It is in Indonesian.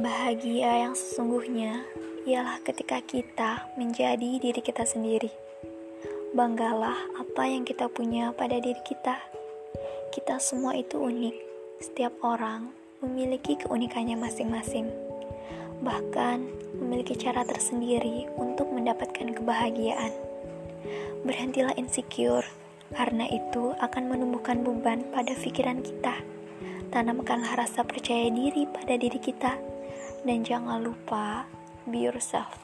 Bahagia yang sesungguhnya ialah ketika kita menjadi diri kita sendiri. Banggalah apa yang kita punya pada diri kita. Kita semua itu unik. Setiap orang memiliki keunikannya masing-masing. Bahkan memiliki cara tersendiri untuk mendapatkan kebahagiaan. Berhentilah insecure, karena itu akan menumbuhkan beban pada pikiran kita. Tanamkanlah rasa percaya diri pada diri kita, dan jangan lupa be yourself.